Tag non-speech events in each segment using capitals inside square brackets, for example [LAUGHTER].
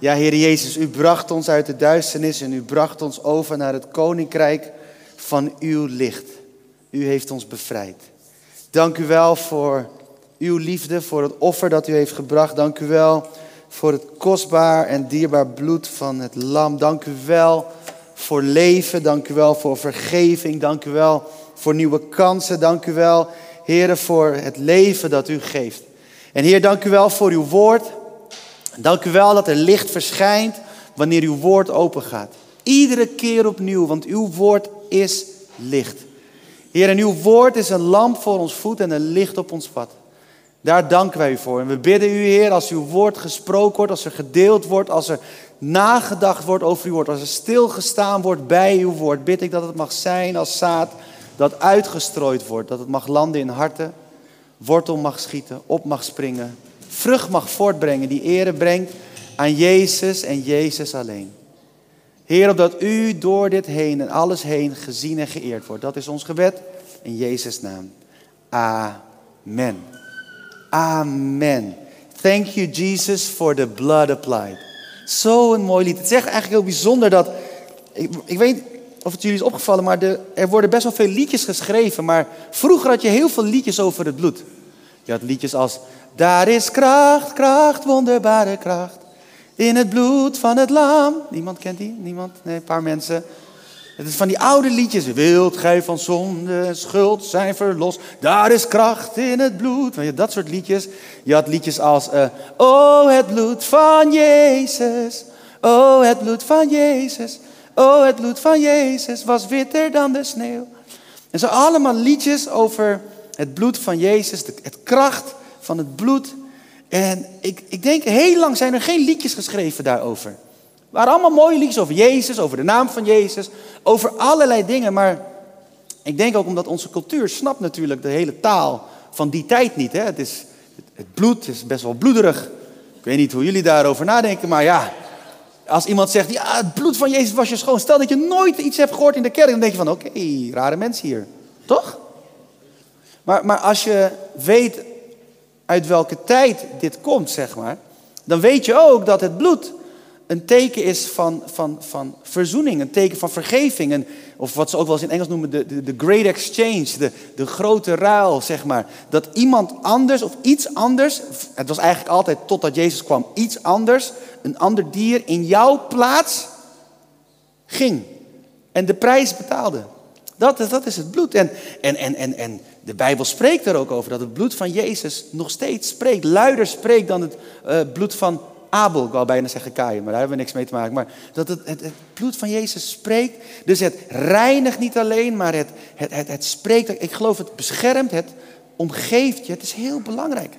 Ja, Heer Jezus, u bracht ons uit de duisternis en u bracht ons over naar het koninkrijk van uw licht. U heeft ons bevrijd. Dank u wel voor uw liefde, voor het offer dat u heeft gebracht. Dank u wel voor het kostbaar en dierbaar bloed van het lam. Dank u wel voor leven. Dank u wel voor vergeving. Dank u wel voor nieuwe kansen. Dank u wel, Heer, voor het leven dat u geeft. En Heer, dank u wel voor uw woord. Dank u wel dat er licht verschijnt wanneer uw woord open gaat. Iedere keer opnieuw, want uw woord is licht. Heer, en uw woord is een lamp voor ons voet en een licht op ons pad. Daar danken wij u voor. En we bidden u, Heer, als uw woord gesproken wordt, als er gedeeld wordt, als er nagedacht wordt over uw woord, als er stilgestaan wordt bij uw woord, bid ik dat het mag zijn als zaad dat uitgestrooid wordt, dat het mag landen in harten, wortel mag schieten, op mag springen, vrucht mag voortbrengen, die ere brengt aan Jezus en Jezus alleen. Heer, opdat u door dit heen en alles heen gezien en geëerd wordt. Dat is ons gebed in Jezus' naam. Amen. Amen. Thank you, Jesus, for the blood applied. Zo'n mooi lied. Het echt eigenlijk heel bijzonder dat. Ik, weet of het jullie is opgevallen, maar er worden best wel veel liedjes geschreven. Maar vroeger had je heel veel liedjes over het bloed. Je had liedjes als. Daar is kracht, kracht, wonderbare kracht. In het bloed van het lam. Niemand kent die? Niemand? Nee, een paar mensen. Het is van die oude liedjes. Wilt gij van zonde en schuld zijn verlost. Daar is kracht in het bloed. je, dat soort liedjes. Je had liedjes als. Uh, oh, het bloed van Jezus. Oh, het bloed van Jezus. Oh, het bloed van Jezus was witter dan de sneeuw. En zo allemaal liedjes over het bloed van Jezus. Het kracht van het bloed. En ik, ik denk, heel lang zijn er geen liedjes geschreven daarover. Het waren allemaal mooie liedjes over Jezus, over de naam van Jezus, over allerlei dingen. Maar ik denk ook omdat onze cultuur snapt natuurlijk de hele taal van die tijd niet. Hè? Het, is, het bloed is best wel bloederig. Ik weet niet hoe jullie daarover nadenken, maar ja. Als iemand zegt, ja, het bloed van Jezus was je schoon. Stel dat je nooit iets hebt gehoord in de kerk, dan denk je van, oké, rare mensen hier. Toch? Maar, maar als je weet uit welke tijd dit komt, zeg maar, dan weet je ook dat het bloed een teken is van, van, van verzoening, een teken van vergeving. En, of wat ze ook wel eens in Engels noemen, de, de, de great exchange, de, de grote ruil, zeg maar. Dat iemand anders of iets anders, het was eigenlijk altijd totdat Jezus kwam, iets anders, een ander dier in jouw plaats ging. En de prijs betaalde. Dat is, dat is het bloed. En, en, en, en, en de Bijbel spreekt er ook over dat het bloed van Jezus nog steeds spreekt. Luider spreekt dan het uh, bloed van Abel, ik wou bijna zeggen Kain, maar daar hebben we niks mee te maken. Maar dat het, het, bloed van Jezus spreekt. Dus het reinigt niet alleen, maar het, het, het spreekt. Ik geloof het beschermt, het omgeeft je. Het is heel belangrijk.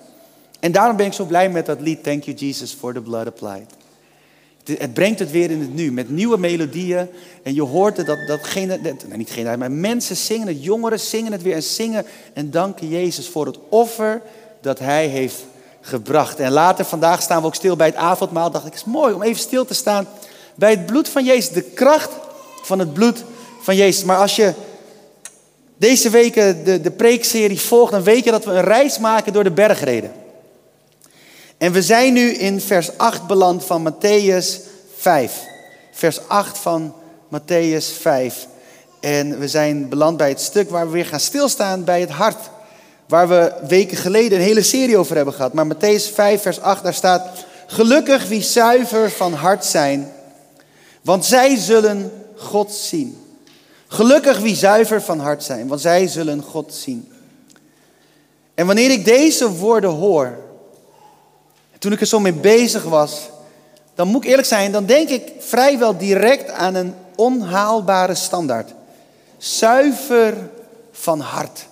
En daarom ben ik zo blij met dat lied Thank You Jesus for the Blood Applied. Het brengt het weer in het nu, met nieuwe melodieën. En je hoort het, dat, dat nee, niet geen, maar mensen zingen het, jongeren zingen het weer en zingen en danken Jezus voor het offer dat Hij heeft gebracht. En later vandaag staan we ook stil bij het avondmaal. Dacht ik, het is mooi om even stil te staan bij het bloed van Jezus. De kracht van het bloed van Jezus. Maar als je deze weken de, de preekserie volgt, dan weet je dat we een reis maken door de bergreden. En we zijn nu in vers 8 beland van Matthäus 5. Vers 8 van Matthäus 5. En we zijn beland bij het stuk waar we weer gaan stilstaan bij het hart Waar we weken geleden een hele serie over hebben gehad. Maar Matthäus 5, vers 8, daar staat: Gelukkig wie zuiver van hart zijn, want zij zullen God zien. Gelukkig wie zuiver van hart zijn, want zij zullen God zien. En wanneer ik deze woorden hoor, toen ik er zo mee bezig was, dan moet ik eerlijk zijn, dan denk ik vrijwel direct aan een onhaalbare standaard. Zuiver van hart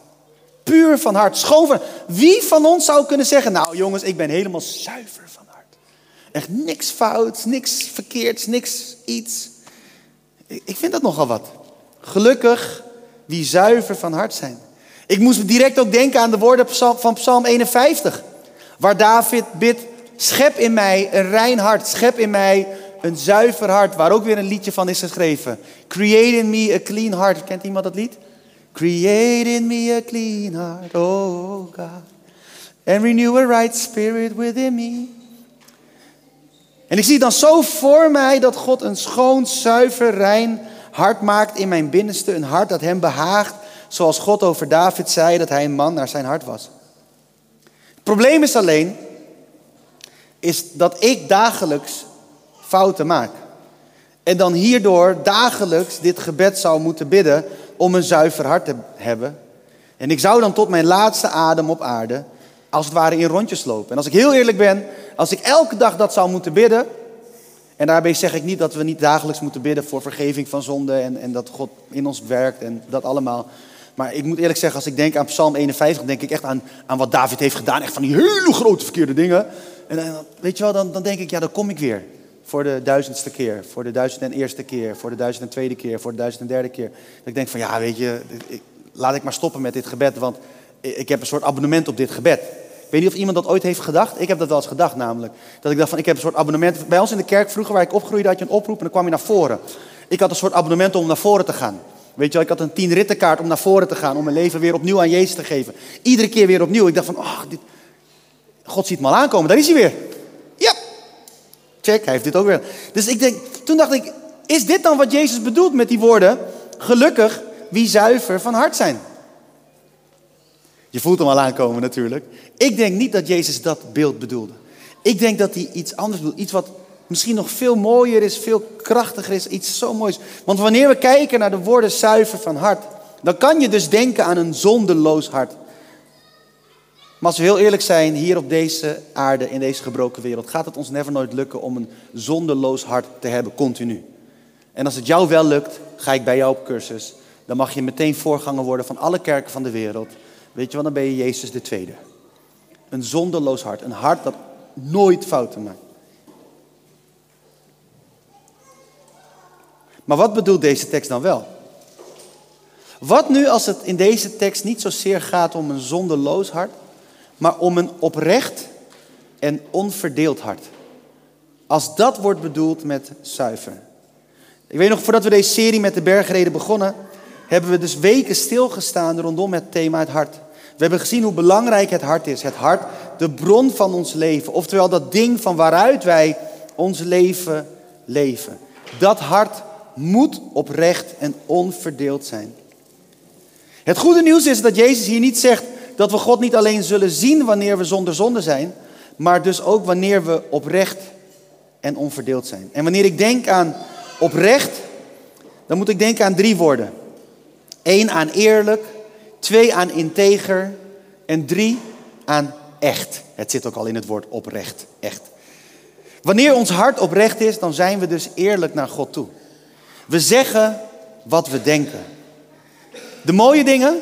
puur van hart, schoon van Wie van ons zou kunnen zeggen, nou jongens, ik ben helemaal zuiver van hart. Echt niks fouts, niks verkeerds, niks iets. Ik vind dat nogal wat. Gelukkig wie zuiver van hart zijn. Ik moest direct ook denken aan de woorden van Psalm 51. Waar David bidt, schep in mij een rein hart, schep in mij een zuiver hart. Waar ook weer een liedje van is geschreven. Create in me a clean heart. Kent iemand dat lied? Create in me a clean heart, oh God, and renew a right spirit within me. En ik zie dan zo voor mij dat God een schoon, zuiver, rein hart maakt in mijn binnenste. Een hart dat hem behaagt, zoals God over David zei dat hij een man naar zijn hart was. Het probleem is alleen, is dat ik dagelijks fouten maak. En dan hierdoor dagelijks dit gebed zou moeten bidden om een zuiver hart te hebben. En ik zou dan tot mijn laatste adem op aarde als het ware in rondjes lopen. En als ik heel eerlijk ben, als ik elke dag dat zou moeten bidden. En daarbij zeg ik niet dat we niet dagelijks moeten bidden voor vergeving van zonde en, en dat God in ons werkt en dat allemaal. Maar ik moet eerlijk zeggen, als ik denk aan Psalm 51, denk ik echt aan, aan wat David heeft gedaan. Echt van die hele grote verkeerde dingen. En, en weet je wel, dan, dan denk ik, ja, dan kom ik weer. Voor de duizendste keer, voor de duizend en eerste keer, voor de duizend en tweede keer, voor de duizend en derde keer. Dat ik denk van, ja, weet je, ik, laat ik maar stoppen met dit gebed, want ik heb een soort abonnement op dit gebed. Weet niet of iemand dat ooit heeft gedacht. Ik heb dat wel eens gedacht namelijk. Dat ik dacht van, ik heb een soort abonnement. Bij ons in de kerk vroeger, waar ik opgroeide, had je een oproep en dan kwam je naar voren. Ik had een soort abonnement om naar voren te gaan. Weet je wel, ik had een tien rittenkaart om naar voren te gaan. Om mijn leven weer opnieuw aan Jezus te geven. Iedere keer weer opnieuw. Ik dacht van, oh, dit... God ziet me al aankomen. Daar is hij weer. Ja. Check, hij heeft dit ook weer. Dus ik denk, toen dacht ik, is dit dan wat Jezus bedoelt met die woorden? Gelukkig wie zuiver van hart zijn. Je voelt hem al aankomen natuurlijk. Ik denk niet dat Jezus dat beeld bedoelde. Ik denk dat hij iets anders bedoelt. Iets wat misschien nog veel mooier is, veel krachtiger is. Iets zo moois. Want wanneer we kijken naar de woorden zuiver van hart, dan kan je dus denken aan een zondeloos hart. Maar als we heel eerlijk zijn, hier op deze aarde, in deze gebroken wereld, gaat het ons never nooit lukken om een zondeloos hart te hebben, continu. En als het jou wel lukt, ga ik bij jou op cursus. Dan mag je meteen voorganger worden van alle kerken van de wereld. Weet je wat, dan ben je Jezus de Tweede. Een zonderloos hart. Een hart dat nooit fouten maakt. Maar wat bedoelt deze tekst dan wel? Wat nu als het in deze tekst niet zozeer gaat om een zonderloos hart, maar om een oprecht en onverdeeld hart? Als dat wordt bedoeld met zuiver. Ik weet nog, voordat we deze serie met de bergreden begonnen, hebben we dus weken stilgestaan rondom het thema het hart. We hebben gezien hoe belangrijk het hart is. Het hart, de bron van ons leven. Oftewel dat ding van waaruit wij ons leven leven. Dat hart moet oprecht en onverdeeld zijn. Het goede nieuws is dat Jezus hier niet zegt dat we God niet alleen zullen zien wanneer we zonder zonde zijn, maar dus ook wanneer we oprecht en onverdeeld zijn. En wanneer ik denk aan oprecht, dan moet ik denken aan drie woorden. Eén aan eerlijk, twee aan integer en drie aan echt. Het zit ook al in het woord oprecht, echt. Wanneer ons hart oprecht is, dan zijn we dus eerlijk naar God toe. We zeggen wat we denken. De mooie dingen,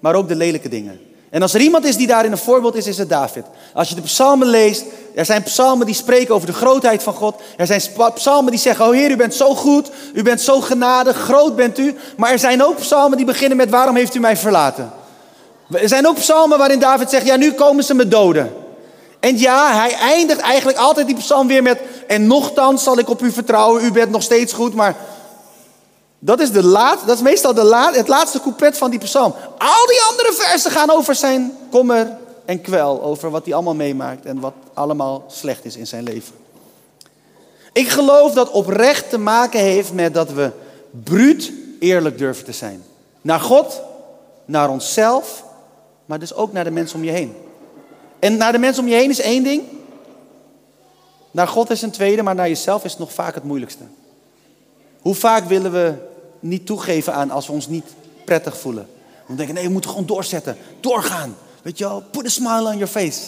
maar ook de lelijke dingen. En als er iemand is die daarin een voorbeeld is, is het David. Als je de psalmen leest, er zijn psalmen die spreken over de grootheid van God. Er zijn psalmen die zeggen, oh Heer, u bent zo goed, u bent zo genadig, groot bent u. Maar er zijn ook psalmen die beginnen met, waarom heeft u mij verlaten? Er zijn ook psalmen waarin David zegt, ja, nu komen ze me doden. En ja, hij eindigt eigenlijk altijd die psalm weer met, en nochtans zal ik op u vertrouwen, u bent nog steeds goed, maar dat is, de laat, dat is meestal de laat, het laatste couplet van die psalm. Al die andere versen gaan over zijn kommer en kwel. Over wat hij allemaal meemaakt en wat allemaal slecht is in zijn leven. Ik geloof dat oprecht te maken heeft met dat we bruut eerlijk durven te zijn. Naar God, naar onszelf, maar dus ook naar de mensen om je heen. En naar de mensen om je heen is één ding. Naar God is een tweede, maar naar jezelf is nog vaak het moeilijkste. Hoe vaak willen we niet toegeven aan als we ons niet prettig voelen? We denken, nee, we moeten gewoon doorzetten, doorgaan. Weet je wel, put a smile on your face.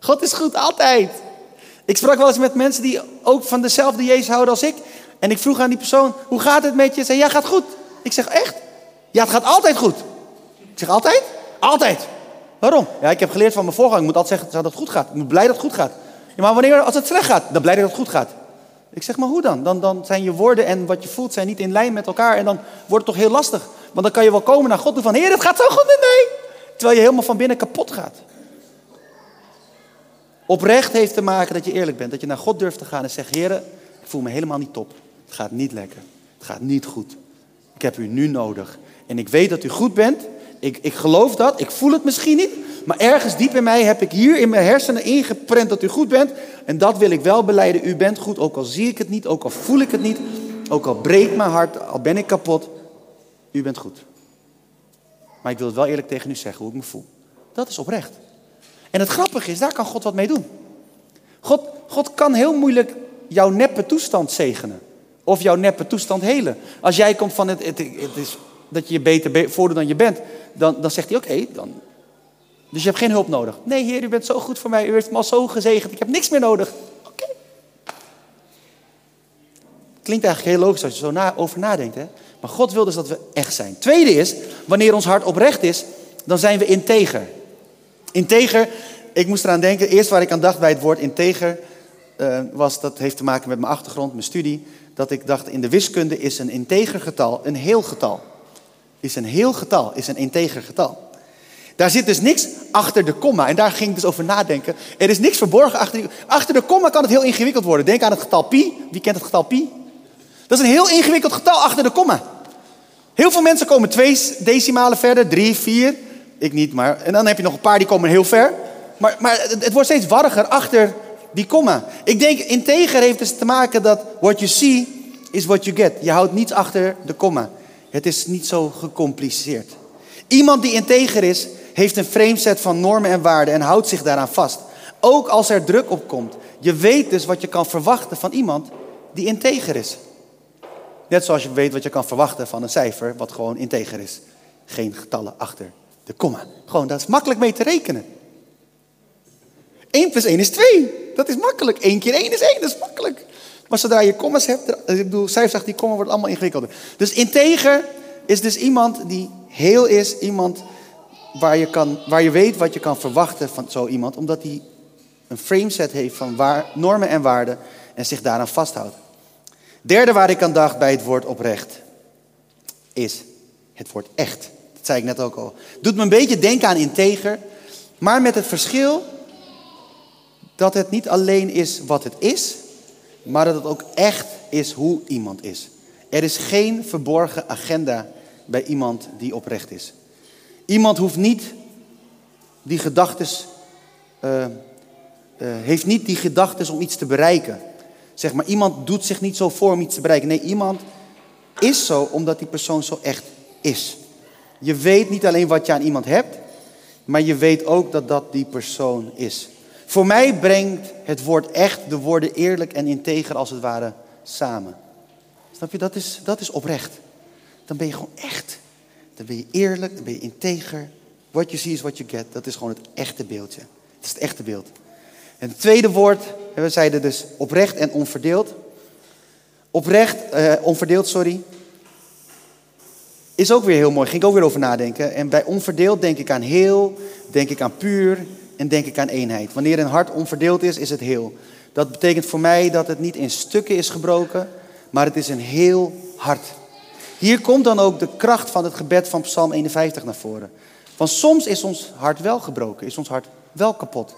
God is goed, altijd. Ik sprak wel eens met mensen die ook van dezelfde Jezus houden als ik. En ik vroeg aan die persoon, hoe gaat het met je? Zei, ja, gaat goed. Ik zeg, echt? Ja, het gaat altijd goed. Ik zeg, altijd? Altijd. Waarom? Ja, ik heb geleerd van mijn voorganger. Ik moet altijd zeggen dat het goed gaat. Ik moet blij dat het goed gaat. Maar wanneer, als het slecht gaat, dan blij dat het goed gaat. Ik zeg, maar hoe dan? dan? Dan zijn je woorden en wat je voelt zijn niet in lijn met elkaar. En dan wordt het toch heel lastig. Want dan kan je wel komen naar God toe van, Heer, het gaat zo goed met mij. Terwijl je helemaal van binnen kapot gaat. Oprecht heeft te maken dat je eerlijk bent. Dat je naar God durft te gaan en zegt, Heer, ik voel me helemaal niet top. Het gaat niet lekker. Het gaat niet goed. Ik heb u nu nodig. En ik weet dat u goed bent. Ik, ik geloof dat, ik voel het misschien niet. Maar ergens diep in mij heb ik hier in mijn hersenen ingeprent dat u goed bent. En dat wil ik wel beleiden. U bent goed, ook al zie ik het niet, ook al voel ik het niet. Ook al breekt mijn hart, al ben ik kapot. U bent goed. Maar ik wil het wel eerlijk tegen u zeggen hoe ik me voel. Dat is oprecht. En het grappige is, daar kan God wat mee doen. God, God kan heel moeilijk jouw neppe toestand zegenen. Of jouw neppe toestand helen. Als jij komt van het, het, is dat je je beter voordoet dan je bent, dan, dan zegt hij oké, dan. Dus je hebt geen hulp nodig. Nee, Heer, u bent zo goed voor mij. U heeft me al zo gezegend. Ik heb niks meer nodig. Oké. Klinkt eigenlijk heel logisch als je zo over nadenkt. Hè? Maar God wil dus dat we echt zijn. Tweede is, wanneer ons hart oprecht is, dan zijn we integer. Integer, ik moest eraan denken, eerst waar ik aan dacht bij het woord integer, uh, was, dat heeft te maken met mijn achtergrond, mijn studie, dat ik dacht in de wiskunde is een integer getal een heel getal. Is een heel getal, is een integer getal. Daar zit dus niks achter de komma. En daar ging ik dus over nadenken. Er is niks verborgen achter, achter de komma. kan het heel ingewikkeld worden. Denk aan het getal pi. Wie kent het getal pi? Dat is een heel ingewikkeld getal achter de komma. Heel veel mensen komen twee decimalen verder, drie, vier. Ik niet, maar. En dan heb je nog een paar die komen heel ver. Maar, maar het, het wordt steeds warriger achter die komma. Ik denk, integer heeft dus te maken dat what you see is what you get. Je houdt niets achter de komma. Het is niet zo gecompliceerd. Iemand die integer is, heeft een frameset van normen en waarden en houdt zich daaraan vast. Ook als er druk op komt. Je weet dus wat je kan verwachten van iemand die integer is. Net zoals je weet wat je kan verwachten van een cijfer wat gewoon integer is. Geen getallen achter de komma. Gewoon, dat is makkelijk mee te rekenen. 1 plus 1 is 2. Dat is makkelijk. 1 keer 1 is 1. Dat is makkelijk. Maar zodra je kommas hebt, ik bedoel, cijfers achter die komma wordt allemaal ingewikkelder. Dus integer is dus iemand die heel is, iemand waar je, kan, waar je weet wat je kan verwachten van zo iemand, omdat hij een frameset heeft van waar, normen en waarden en zich daaraan vasthoudt. Derde waar ik aan dacht bij het woord oprecht, is het woord echt. Dat zei ik net ook al. Doet me een beetje denken aan integer, maar met het verschil dat het niet alleen is wat het is, maar dat het ook echt is hoe iemand is. Er is geen verborgen agenda bij iemand die oprecht is. Iemand hoeft niet die gedachtes, uh, heeft niet die gedachtes om iets te bereiken. Zeg maar, iemand doet zich niet zo voor om iets te bereiken. Nee, iemand is zo omdat die persoon zo echt is. Je weet niet alleen wat je aan iemand hebt, maar je weet ook dat dat die persoon is. Voor mij brengt het woord echt de woorden eerlijk en integer als het ware samen. Snap je? Dat is, dat is oprecht. Dan ben je gewoon echt. Dan ben je eerlijk, dan ben je integer. What you see is what you get. Dat is gewoon het echte beeldje. Dat is het echte beeld. En het tweede woord, we zeiden dus oprecht en onverdeeld. Oprecht, eh, onverdeeld, sorry. Is ook weer heel mooi, ging ik ook weer over nadenken. En bij onverdeeld denk ik aan heel, denk ik aan puur, en denk ik aan eenheid. Wanneer een hart onverdeeld is, is het heel. Dat betekent voor mij dat het niet in stukken is gebroken, maar het is een heel hart. Hier komt dan ook de kracht van het gebed van Psalm 51 naar voren. Want soms is ons hart wel gebroken, is ons hart wel kapot.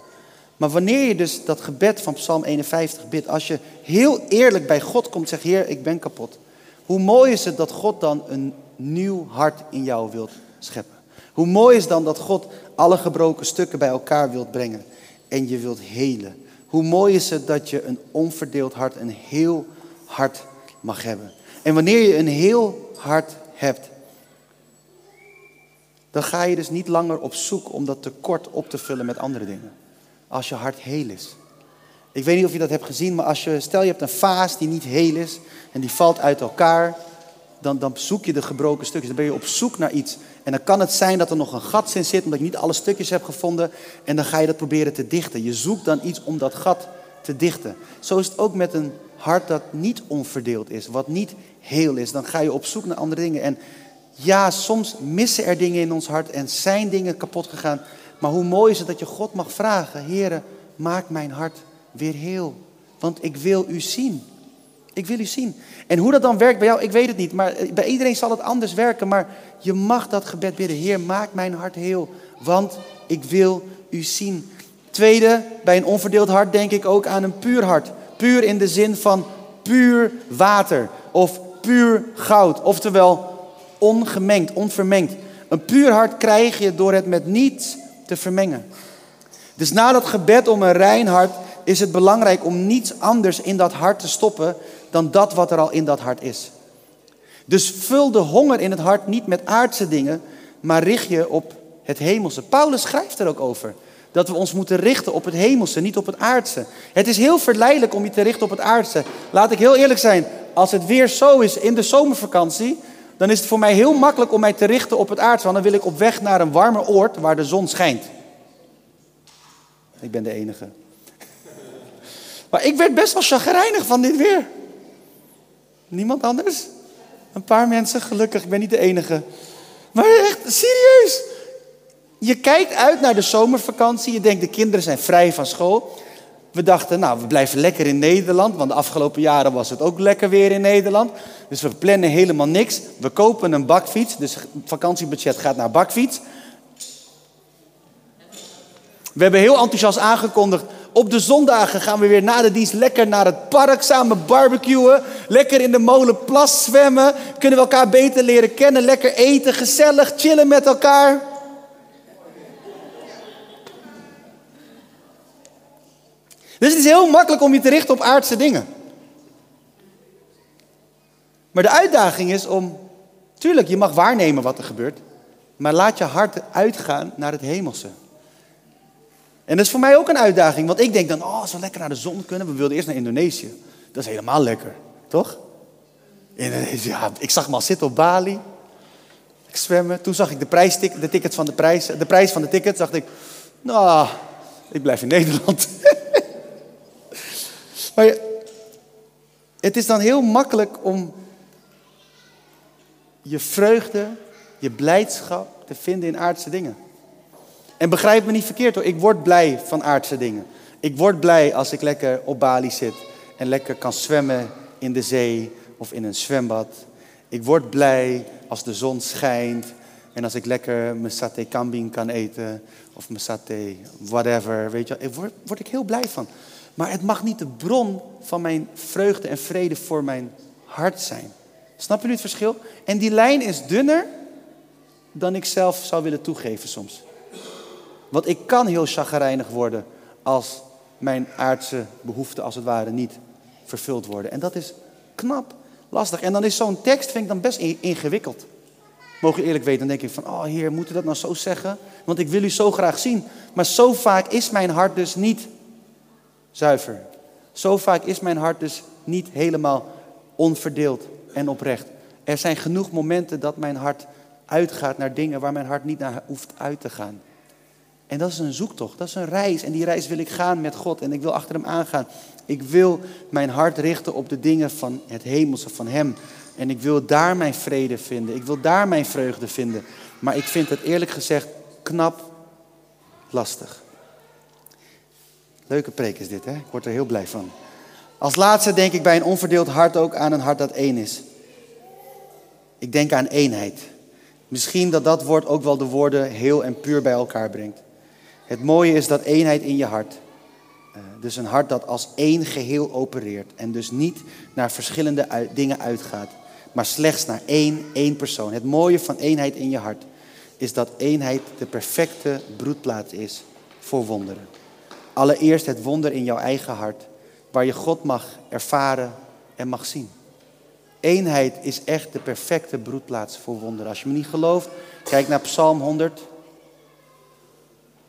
Maar wanneer je dus dat gebed van Psalm 51 bidt, als je heel eerlijk bij God komt en zegt, Heer, ik ben kapot. Hoe mooi is het dat God dan een nieuw hart in jou wilt scheppen. Hoe mooi is dan dat God alle gebroken stukken bij elkaar wilt brengen en je wilt helen. Hoe mooi is het dat je een onverdeeld hart, een heel hart mag hebben. En wanneer je een heel hart hebt, dan ga je dus niet langer op zoek om dat tekort op te vullen met andere dingen. Als je hart heel is. Ik weet niet of je dat hebt gezien, maar als je, stel je hebt een vaas die niet heel is en die valt uit elkaar, dan, dan zoek je de gebroken stukjes. Dan ben je op zoek naar iets. En dan kan het zijn dat er nog een gat in zit, omdat je niet alle stukjes hebt gevonden. En dan ga je dat proberen te dichten. Je zoekt dan iets om dat gat te dichten. Zo is het ook met een hart dat niet onverdeeld is, wat niet heel is. Dan ga je op zoek naar andere dingen. En ja, soms missen er dingen in ons hart en zijn dingen kapot gegaan. Maar hoe mooi is het dat je God mag vragen: Heere, maak mijn hart weer heel. Want ik wil u zien. Ik wil u zien. En hoe dat dan werkt bij jou, ik weet het niet. Maar eh, bij iedereen zal het anders werken. Maar je mag dat gebed bidden. Heer, maak mijn hart heel. Want ik wil u zien. Tweede, bij een onverdeeld hart denk ik ook aan een puur hart. Puur in de zin van puur water. Of puur goud. Oftewel ongemengd, onvermengd. Een puur hart krijg je door het met niets te vermengen. Dus na dat gebed om een rein hart is het belangrijk om niets anders in dat hart te stoppen dan dat wat er al in dat hart is. Dus vul de honger in het hart niet met aardse dingen, maar richt je op het hemelse. Paulus schrijft er ook over. Dat we ons moeten richten op het hemelse, niet op het aardse. Het is heel verleidelijk om je te richten op het aardse. Laat ik heel eerlijk zijn, als het weer zo is in de zomervakantie, dan is het voor mij heel makkelijk om mij te richten op het aardse. Want dan wil ik op weg naar een warmer oord waar de zon schijnt. Ik ben de enige. [LAUGHS] Maar ik werd best wel chagrijnig van dit weer. Niemand anders? Een paar mensen, gelukkig, ik ben niet de enige. Maar echt, serieus. Je kijkt uit naar de zomervakantie. Je denkt, de kinderen zijn vrij van school. We dachten, nou, we blijven lekker in Nederland. Want de afgelopen jaren was het ook lekker weer in Nederland. Dus we plannen helemaal niks. We kopen een bakfiets. Dus het vakantiebudget gaat naar bakfiets. We hebben heel enthousiast aangekondigd. Op de zondagen gaan we weer na de dienst lekker naar het park samen barbecuen. Lekker in de molenplas zwemmen. Kunnen we elkaar beter leren kennen. Lekker eten, gezellig, chillen met elkaar. Dus het is heel makkelijk om je te richten op aardse dingen. Maar de uitdaging is om, tuurlijk, je mag waarnemen wat er gebeurt, maar laat je hart uitgaan naar het hemelse. En dat is voor mij ook een uitdaging, want ik denk dan, oh, zo lekker naar de zon kunnen. We wilden eerst naar Indonesië. Dat is helemaal lekker, toch? Indonesië, ja, ik zag me al zitten op Bali. Ik zwemmen. Toen zag ik de, prijs, de tickets van de prijs, de prijs van de tickets. dacht ik, nou, ik blijf in [LAUGHS] Nederland. maar het is dan heel makkelijk om je vreugde, je blijdschap te vinden in aardse dingen. En begrijp me niet verkeerd hoor, ik word blij van aardse dingen. Ik word blij als ik lekker op Bali zit en lekker kan zwemmen in de zee of in een zwembad. Ik word blij als de zon schijnt en als ik lekker mijn saté kambing kan eten of mijn saté whatever, weet je, daar word, word ik heel blij van. Maar het mag niet de bron van mijn vreugde en vrede voor mijn hart zijn. Snap je nu het verschil? En die lijn is dunner dan ik zelf zou willen toegeven soms. Want ik kan heel chagrijnig worden als mijn aardse behoeften als het ware niet vervuld worden. En dat is knap lastig. En dan is zo'n tekst, vind ik dan best ingewikkeld. Mogen je eerlijk weten, dan denk ik van, oh heer, moet u dat nou zo zeggen? Want ik wil u zo graag zien. Maar zo vaak is mijn hart dus niet zuiver. Zo vaak is mijn hart dus niet helemaal onverdeeld en oprecht. Er zijn genoeg momenten dat mijn hart uitgaat naar dingen waar mijn hart niet naar hoeft uit te gaan. En dat is een zoektocht, dat is een reis. En die reis wil ik gaan met God en ik wil achter hem aangaan. Ik wil mijn hart richten op de dingen van het hemelse, van hem. En ik wil daar mijn vrede vinden. Ik wil daar mijn vreugde vinden. Maar ik vind het eerlijk gezegd knap lastig. Leuke preek is dit, hè? Ik word er heel blij van. Als laatste denk ik bij een onverdeeld hart ook aan een hart dat één is. Ik denk aan eenheid. Misschien dat dat woord ook wel de woorden heel en puur bij elkaar brengt. Het mooie is dat eenheid in je hart. Eh, dus een hart dat als één geheel opereert. En dus niet naar verschillende dingen uitgaat. Maar slechts naar één, één persoon. Het mooie van eenheid in je hart is dat eenheid de perfecte broedplaats is voor wonderen. Allereerst het wonder in jouw eigen hart. Waar je God mag ervaren en mag zien. Eenheid is echt de perfecte broedplaats voor wonderen. Als je me niet gelooft, kijk naar Psalm 100.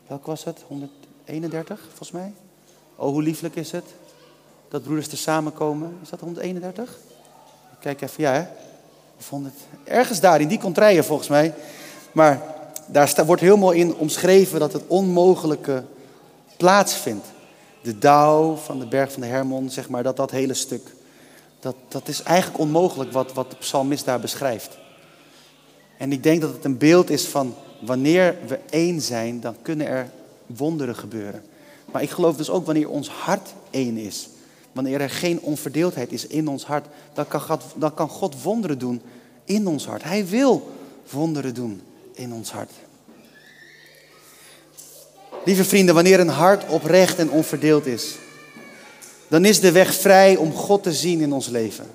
Welk was het? 131, volgens mij. Oh, hoe lieflijk is het dat broeders te samenkomen. Is dat 131? Kijk even, ja hè? Of 100, ergens daar, in die contraien volgens mij. Maar daar wordt heel mooi in omschreven dat het onmogelijke plaatsvindt. De dauw van de berg van de Hermon, zeg maar, dat dat hele stuk. Dat, dat is eigenlijk onmogelijk wat, wat de psalmist daar beschrijft. En ik denk dat het een beeld is van wanneer we één zijn, dan kunnen er wonderen gebeuren. Maar ik geloof dus ook wanneer ons hart één is. Wanneer er geen onverdeeldheid is in ons hart, dan kan, God, dan kan God wonderen doen in ons hart. Hij wil wonderen doen in ons hart. Lieve vrienden, wanneer een hart oprecht en onverdeeld is, dan is de weg vrij om God te zien in ons leven.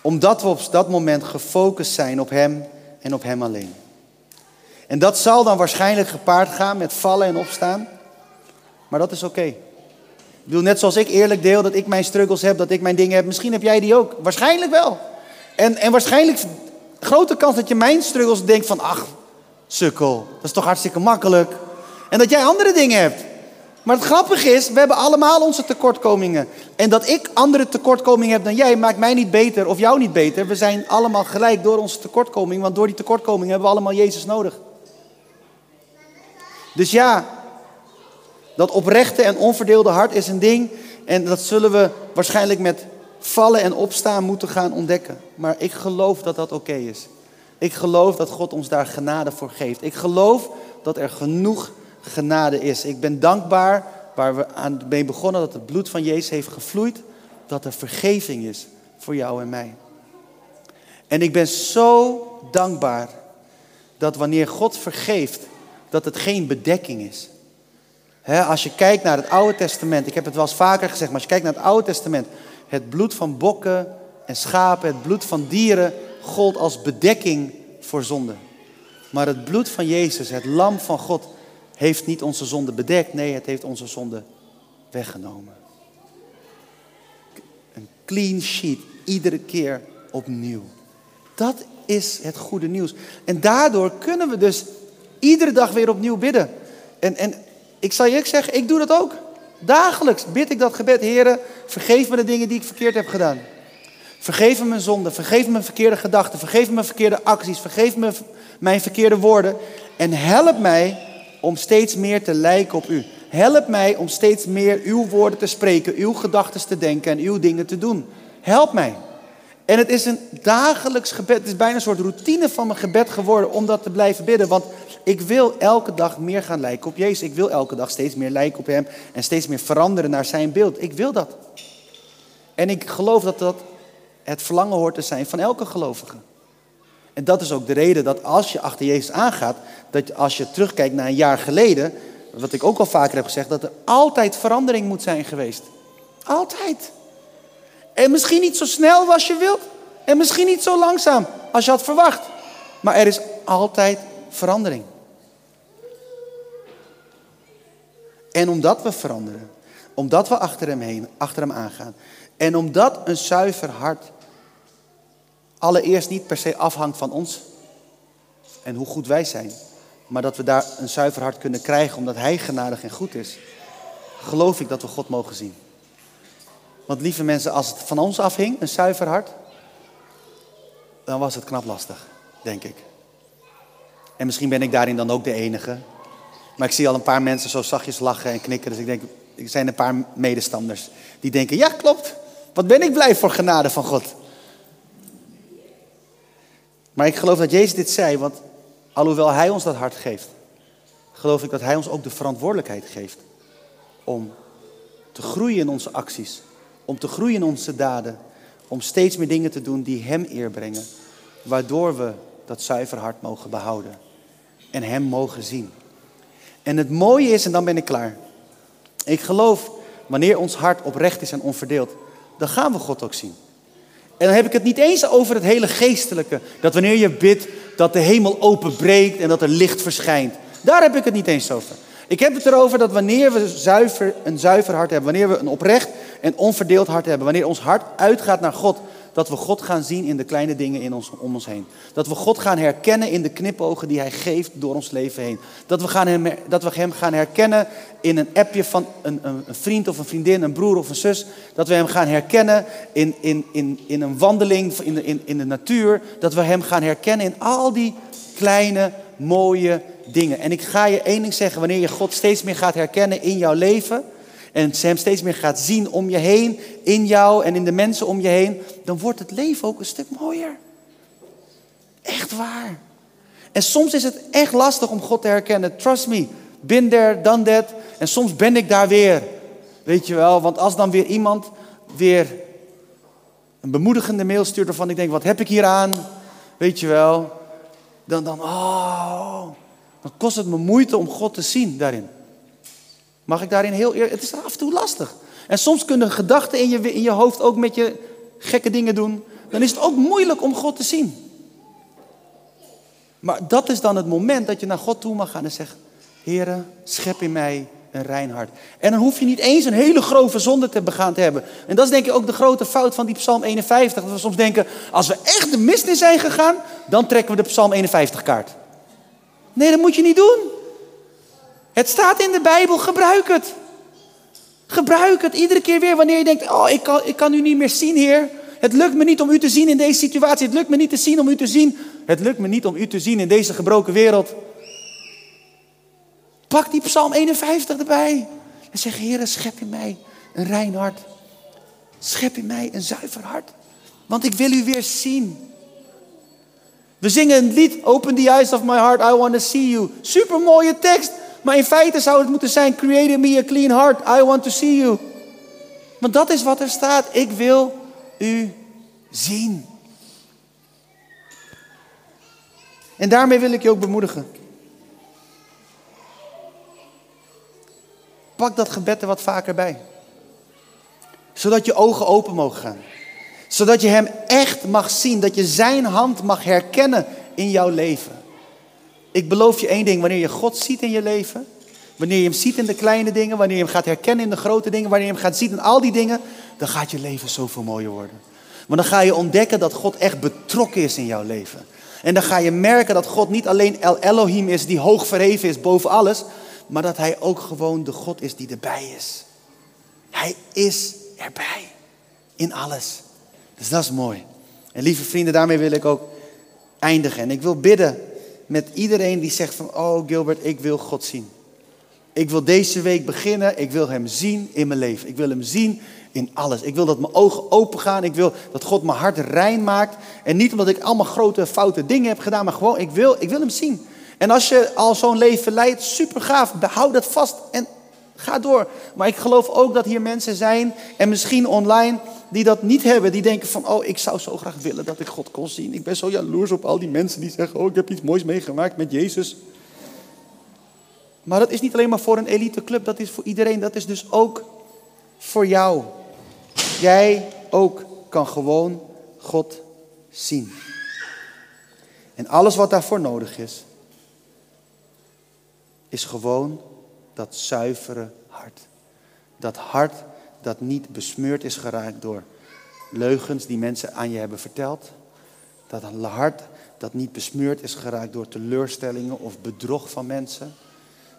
Omdat we op dat moment gefocust zijn op Hem en op Hem alleen. En dat zal dan waarschijnlijk gepaard gaan met vallen en opstaan. Maar dat is oké. Ik bedoel, net zoals ik eerlijk deel dat ik mijn struggles heb, dat ik mijn dingen heb. Misschien heb jij die ook. Waarschijnlijk wel. En, en waarschijnlijk grote kans dat je mijn struggles denkt van, ach, sukkel, dat is toch hartstikke makkelijk. En dat jij andere dingen hebt. Maar het grappige is, we hebben allemaal onze tekortkomingen. En dat ik andere tekortkomingen heb dan jij, maakt mij niet beter of jou niet beter. We zijn allemaal gelijk door onze tekortkoming, want door die tekortkoming hebben we allemaal Jezus nodig. Dus ja, dat oprechte en onverdeelde hart is een ding. En dat zullen we waarschijnlijk met vallen en opstaan moeten gaan ontdekken. Maar ik geloof dat dat oké is. Ik geloof dat God ons daar genade voor geeft. Ik geloof dat er genoeg genade is. Ik ben dankbaar waar we aan mee begonnen dat het bloed van Jezus heeft gevloeid. Dat er vergeving is voor jou en mij. En ik ben zo dankbaar dat wanneer God vergeeft, dat het geen bedekking is. als je kijkt naar het Oude Testament, ik heb het wel eens vaker gezegd, maar als je kijkt naar het Oude Testament, het bloed van bokken en schapen, het bloed van dieren, gold als bedekking voor zonde. Maar het bloed van Jezus, het lam van God, heeft niet onze zonde bedekt. Nee, het heeft onze zonde weggenomen. Een clean sheet, iedere keer opnieuw. Dat is het goede nieuws. En daardoor kunnen we dus iedere dag weer opnieuw bidden. En, en ik zal je zeggen, ik doe dat ook. Dagelijks bid ik dat gebed. Heren, vergeef me de dingen die ik verkeerd heb gedaan. Vergeef me mijn zonde, vergeef me mijn verkeerde gedachten, vergeef me mijn verkeerde acties, vergeef me mijn verkeerde woorden. En help mij om steeds meer te lijken op u. Help mij om steeds meer uw woorden te spreken, uw gedachten te denken en uw dingen te doen. Help mij. En het is een dagelijks gebed. Het is bijna een soort routine van mijn gebed geworden om dat te blijven bidden. Want ik wil elke dag meer gaan lijken op Jezus. Ik wil elke dag steeds meer lijken op Hem en steeds meer veranderen naar Zijn beeld. Ik wil dat. En ik geloof dat dat het verlangen hoort te zijn van elke gelovige. En dat is ook de reden dat als je achter Jezus aangaat, dat als je terugkijkt naar een jaar geleden, wat ik ook al vaker heb gezegd, dat er altijd verandering moet zijn geweest. Altijd. En misschien niet zo snel als je wilt. En misschien niet zo langzaam als je had verwacht. Maar er is altijd verandering. En omdat we veranderen, omdat we achter hem heen, achter hem aangaan. En omdat een zuiver hart allereerst niet per se afhangt van ons en hoe goed wij zijn, maar dat we daar een zuiver hart kunnen krijgen omdat Hij genadig en goed is, geloof ik dat we God mogen zien. Want lieve mensen, als het van ons afhing, een zuiver hart, dan was het knap lastig, denk ik. En misschien ben ik daarin dan ook de enige. Maar ik zie al een paar mensen zo zachtjes lachen en knikken. Dus ik denk, er zijn een paar medestanders die denken, ja klopt, wat ben ik blij voor genade van God. Maar ik geloof dat Jezus dit zei, want alhoewel Hij ons dat hart geeft, geloof ik dat Hij ons ook de verantwoordelijkheid geeft om te groeien in onze acties, om te groeien in onze daden, om steeds meer dingen te doen die Hem eer brengen, waardoor we dat zuiver hart mogen behouden en Hem mogen zien. En het mooie is, en dan ben ik klaar, ik geloof wanneer ons hart oprecht is en onverdeeld, dan gaan we God ook zien. En dan heb ik het niet eens over het hele geestelijke. Dat wanneer je bidt, dat de hemel openbreekt en dat er licht verschijnt. Daar heb ik het niet eens over. Ik heb het erover dat wanneer we zuiver, een zuiver hart hebben, wanneer we een oprecht en onverdeeld hart hebben, wanneer ons hart uitgaat naar God, dat we God gaan zien in de kleine dingen in ons, om ons heen. Dat we God gaan herkennen in de knipogen die Hij geeft door ons leven heen. Dat we, gaan hem, dat we Hem gaan herkennen in een appje van een, een, een, vriend of een vriendin, een broer of een zus. Dat we Hem gaan herkennen in, in, in, in een wandeling in de, in, in de natuur. Dat we Hem gaan herkennen in al die kleine, mooie dingen. En ik ga je één ding zeggen, wanneer je God steeds meer gaat herkennen in jouw leven en hem steeds meer gaat zien om je heen, in jou en in de mensen om je heen, dan wordt het leven ook een stuk mooier. Echt waar. En soms is het echt lastig om God te herkennen. Trust me, been there, done that. En soms ben ik daar weer. Weet je wel, want als dan weer iemand weer een bemoedigende mail stuurt waarvan ik denk, wat heb ik hier aan? Weet je wel. Dan, dan, oh, dan kost het me moeite om God te zien daarin. Mag ik daarin heel eerlijk... Het is af en toe lastig. En soms kunnen gedachten in je, in je hoofd ook met je gekke dingen doen. Dan is het ook moeilijk om God te zien. Maar dat is dan het moment dat je naar God toe mag gaan en zegt: Heere, schep in mij een rein hart. En dan hoef je niet eens een hele grove zonde te begaan te hebben. En dat is denk ik ook de grote fout van die Psalm 51. Dat we soms denken, als we echt de mist in zijn gegaan, dan trekken we de Psalm 51 kaart. Nee, dat moet je niet doen. Het staat in de Bijbel, gebruik het. Gebruik het iedere keer weer wanneer je denkt, oh ik kan, ik kan u niet meer zien Heer. Het lukt me niet om u te zien in deze situatie. Het lukt me niet te zien om u te zien. Het lukt me niet om u te zien in deze gebroken wereld. Pak die Psalm 51 erbij. En zeg, Heer, schep in mij een rein hart. Schep in mij een zuiver hart. Want ik wil u weer zien. We zingen een lied, Open the eyes of my heart, I want to see you. Super mooie tekst. Maar in feite zou het moeten zijn, Create me a clean heart, I want to see you. Want dat is wat er staat. Ik wil u zien. En daarmee wil ik je ook bemoedigen. Pak dat gebed er wat vaker bij. Zodat je ogen open mogen gaan. Zodat je Hem echt mag zien. Dat je Zijn hand mag herkennen in jouw leven. Ik beloof je één ding. Wanneer je God ziet in je leven. Wanneer je Hem ziet in de kleine dingen. Wanneer je Hem gaat herkennen in de grote dingen. Wanneer je Hem gaat zien in al die dingen. Dan gaat je leven zoveel mooier worden. Want dan ga je ontdekken dat God echt betrokken is in jouw leven. En dan ga je merken dat God niet alleen El Elohim is die hoog verheven is boven alles maar dat Hij ook gewoon de God is die erbij is. Hij is erbij in alles. Dus dat is mooi. En lieve vrienden, daarmee wil ik ook eindigen. En ik wil bidden met iedereen die zegt van, oh Gilbert, ik wil God zien. Ik wil deze week beginnen, ik wil Hem zien in mijn leven. Ik wil Hem zien in alles. Ik wil dat mijn ogen open gaan. Ik wil dat God mijn hart rein maakt. En niet omdat ik allemaal grote foute dingen heb gedaan, maar gewoon, ik wil, ik wil Hem zien. En als je al zo'n leven leidt, super gaaf, behoud dat vast en ga door. Maar ik geloof ook dat hier mensen zijn, en misschien online, die dat niet hebben. Die denken van, oh, ik zou zo graag willen dat ik God kon zien. Ik ben zo jaloers op al die mensen die zeggen, oh, ik heb iets moois meegemaakt met Jezus. Maar dat is niet alleen maar voor een eliteclub, dat is voor iedereen. Dat is dus ook voor jou. Jij ook kan gewoon God zien. En alles wat daarvoor nodig is, is gewoon dat zuivere hart. Dat hart dat niet besmeurd is geraakt door leugens die mensen aan je hebben verteld. Dat hart dat niet besmeurd is geraakt door teleurstellingen of bedrog van mensen.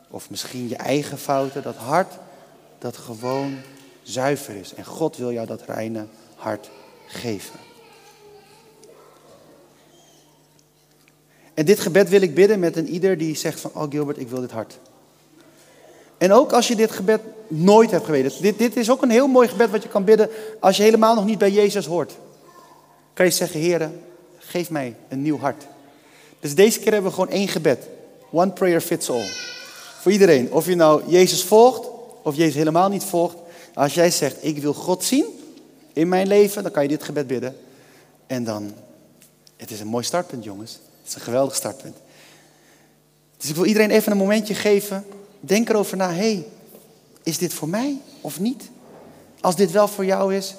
Of misschien je eigen fouten. Dat hart dat gewoon zuiver is. En God wil jou dat reine hart geven. En dit gebed wil ik bidden met een ieder die zegt van, oh Gilbert, ik wil dit hart. En ook als je dit gebed nooit hebt geweten. Dit, dit is ook een heel mooi gebed wat je kan bidden als je helemaal nog niet bij Jezus hoort. Kan je zeggen, Heer, geef mij een nieuw hart. Dus deze keer hebben we gewoon één gebed. One prayer fits all. Voor iedereen. Of je nou Jezus volgt of Jezus helemaal niet volgt. Als jij zegt, ik wil God zien in mijn leven, dan kan je dit gebed bidden. En dan, het is een mooi startpunt jongens. Het is een geweldig startpunt. Dus ik wil iedereen even een momentje geven. Denk erover na. hey, is dit voor mij of niet? Als dit wel voor jou is,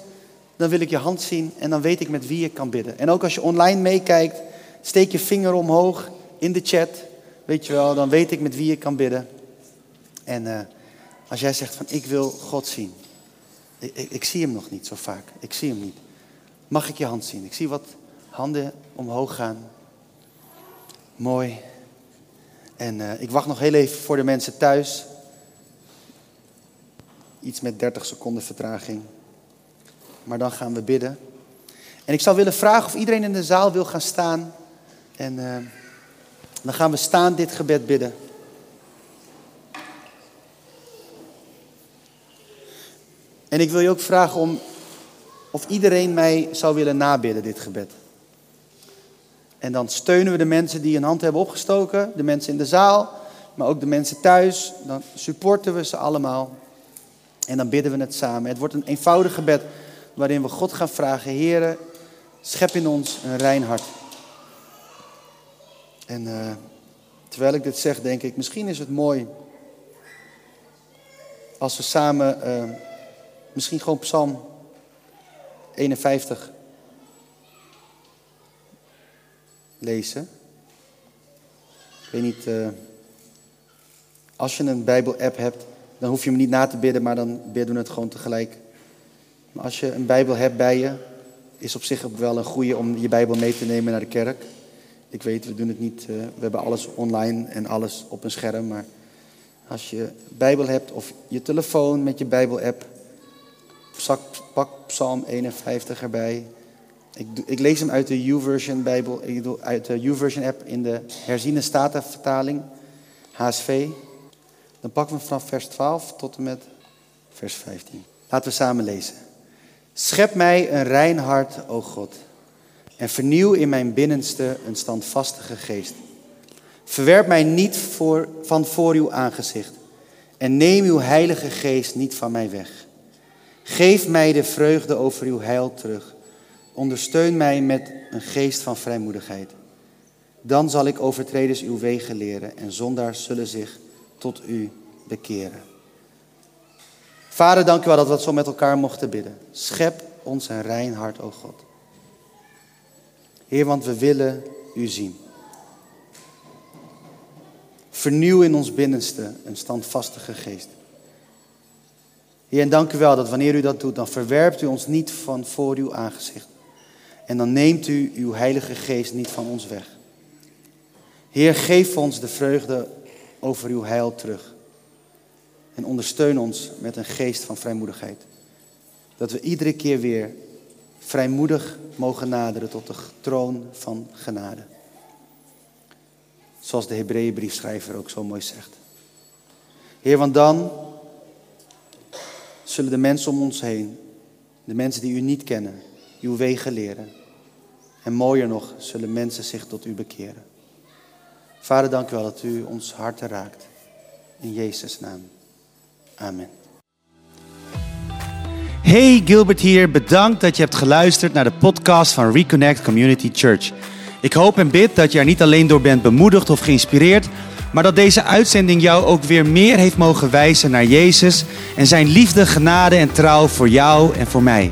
dan wil ik je hand zien en dan weet ik met wie ik kan bidden. En ook als je online meekijkt, steek je vinger omhoog in de chat. Weet je wel, dan weet ik met wie ik kan bidden. En uh, als jij zegt van ik wil God zien. Ik, ik, ik, zie hem nog niet zo vaak. Ik zie hem niet. Mag ik je hand zien? Ik zie wat handen omhoog gaan. Mooi. En uh, ik wacht nog heel even voor de mensen thuis. Iets met 30 seconden vertraging. Maar dan gaan we bidden. En ik zou willen vragen of iedereen in de zaal wil gaan staan. En uh, dan gaan we staan dit gebed bidden. En ik wil je ook vragen om of iedereen mij zou willen nabidden, dit gebed. En dan steunen we de mensen die een hand hebben opgestoken, de mensen in de zaal, maar ook de mensen thuis. Dan supporten we ze allemaal. En dan bidden we het samen. Het wordt een eenvoudig gebed waarin we God gaan vragen: Heere, schep in ons een rein hart. En uh, terwijl ik dit zeg, denk ik, misschien is het mooi als we samen, uh, misschien gewoon Psalm 51 lezen. Ik weet niet, uh, als je een Bijbel-app hebt, dan hoef je hem niet na te bidden, maar dan bidden we het gewoon tegelijk. Maar als je een Bijbel hebt bij je, is op zich wel een goede om je Bijbel mee te nemen naar de kerk. Ik weet, we doen het niet, uh, we hebben alles online en alles op een scherm, maar als je Bijbel hebt of je telefoon met je Bijbel-app, pak Psalm 51 erbij. Ik, ik, lees hem uit de YouVersion Bijbel, ik uit de YouVersion app in de herziene statenvertaling, HSV. Dan pakken we vanaf vers 12 tot en met vers 15. Laten we samen lezen. Schep mij een rein hart, o God, en vernieuw in mijn binnenste een standvastige geest. Verwerp mij niet voor, van voor uw aangezicht en neem uw heilige geest niet van mij weg. Geef mij de vreugde over uw heil terug. Ondersteun mij met een geest van vrijmoedigheid. Dan zal ik overtreders uw wegen leren en zondaars zullen zich tot u bekeren. Vader, dank u wel dat we dat zo met elkaar mochten bidden. Schep ons een rein hart, o God. Heer, want we willen u zien. Vernieuw in ons binnenste een standvastige geest. Heer, en dank u wel dat wanneer u dat doet, dan verwerpt u ons niet van voor uw aangezicht. En dan neemt u uw heilige geest niet van ons weg. Heer, geef ons de vreugde over uw heil terug. En ondersteun ons met een geest van vrijmoedigheid. Dat we iedere keer weer vrijmoedig mogen naderen tot de troon van genade. Zoals de Hebreeënbriefschrijver ook zo mooi zegt. Heer, want dan zullen de mensen om ons heen, de mensen die u niet kennen, uw wegen leren. En mooier nog, zullen mensen zich tot u bekeren. Vader, dank u wel dat u ons harten raakt. In Jezus' naam. Amen. Hey, Gilbert hier. Bedankt dat je hebt geluisterd naar de podcast van Reconnect Community Church. Ik hoop en bid dat je er niet alleen door bent bemoedigd of geïnspireerd, maar dat deze uitzending jou ook weer meer heeft mogen wijzen naar Jezus en zijn liefde, genade en trouw voor jou en voor mij.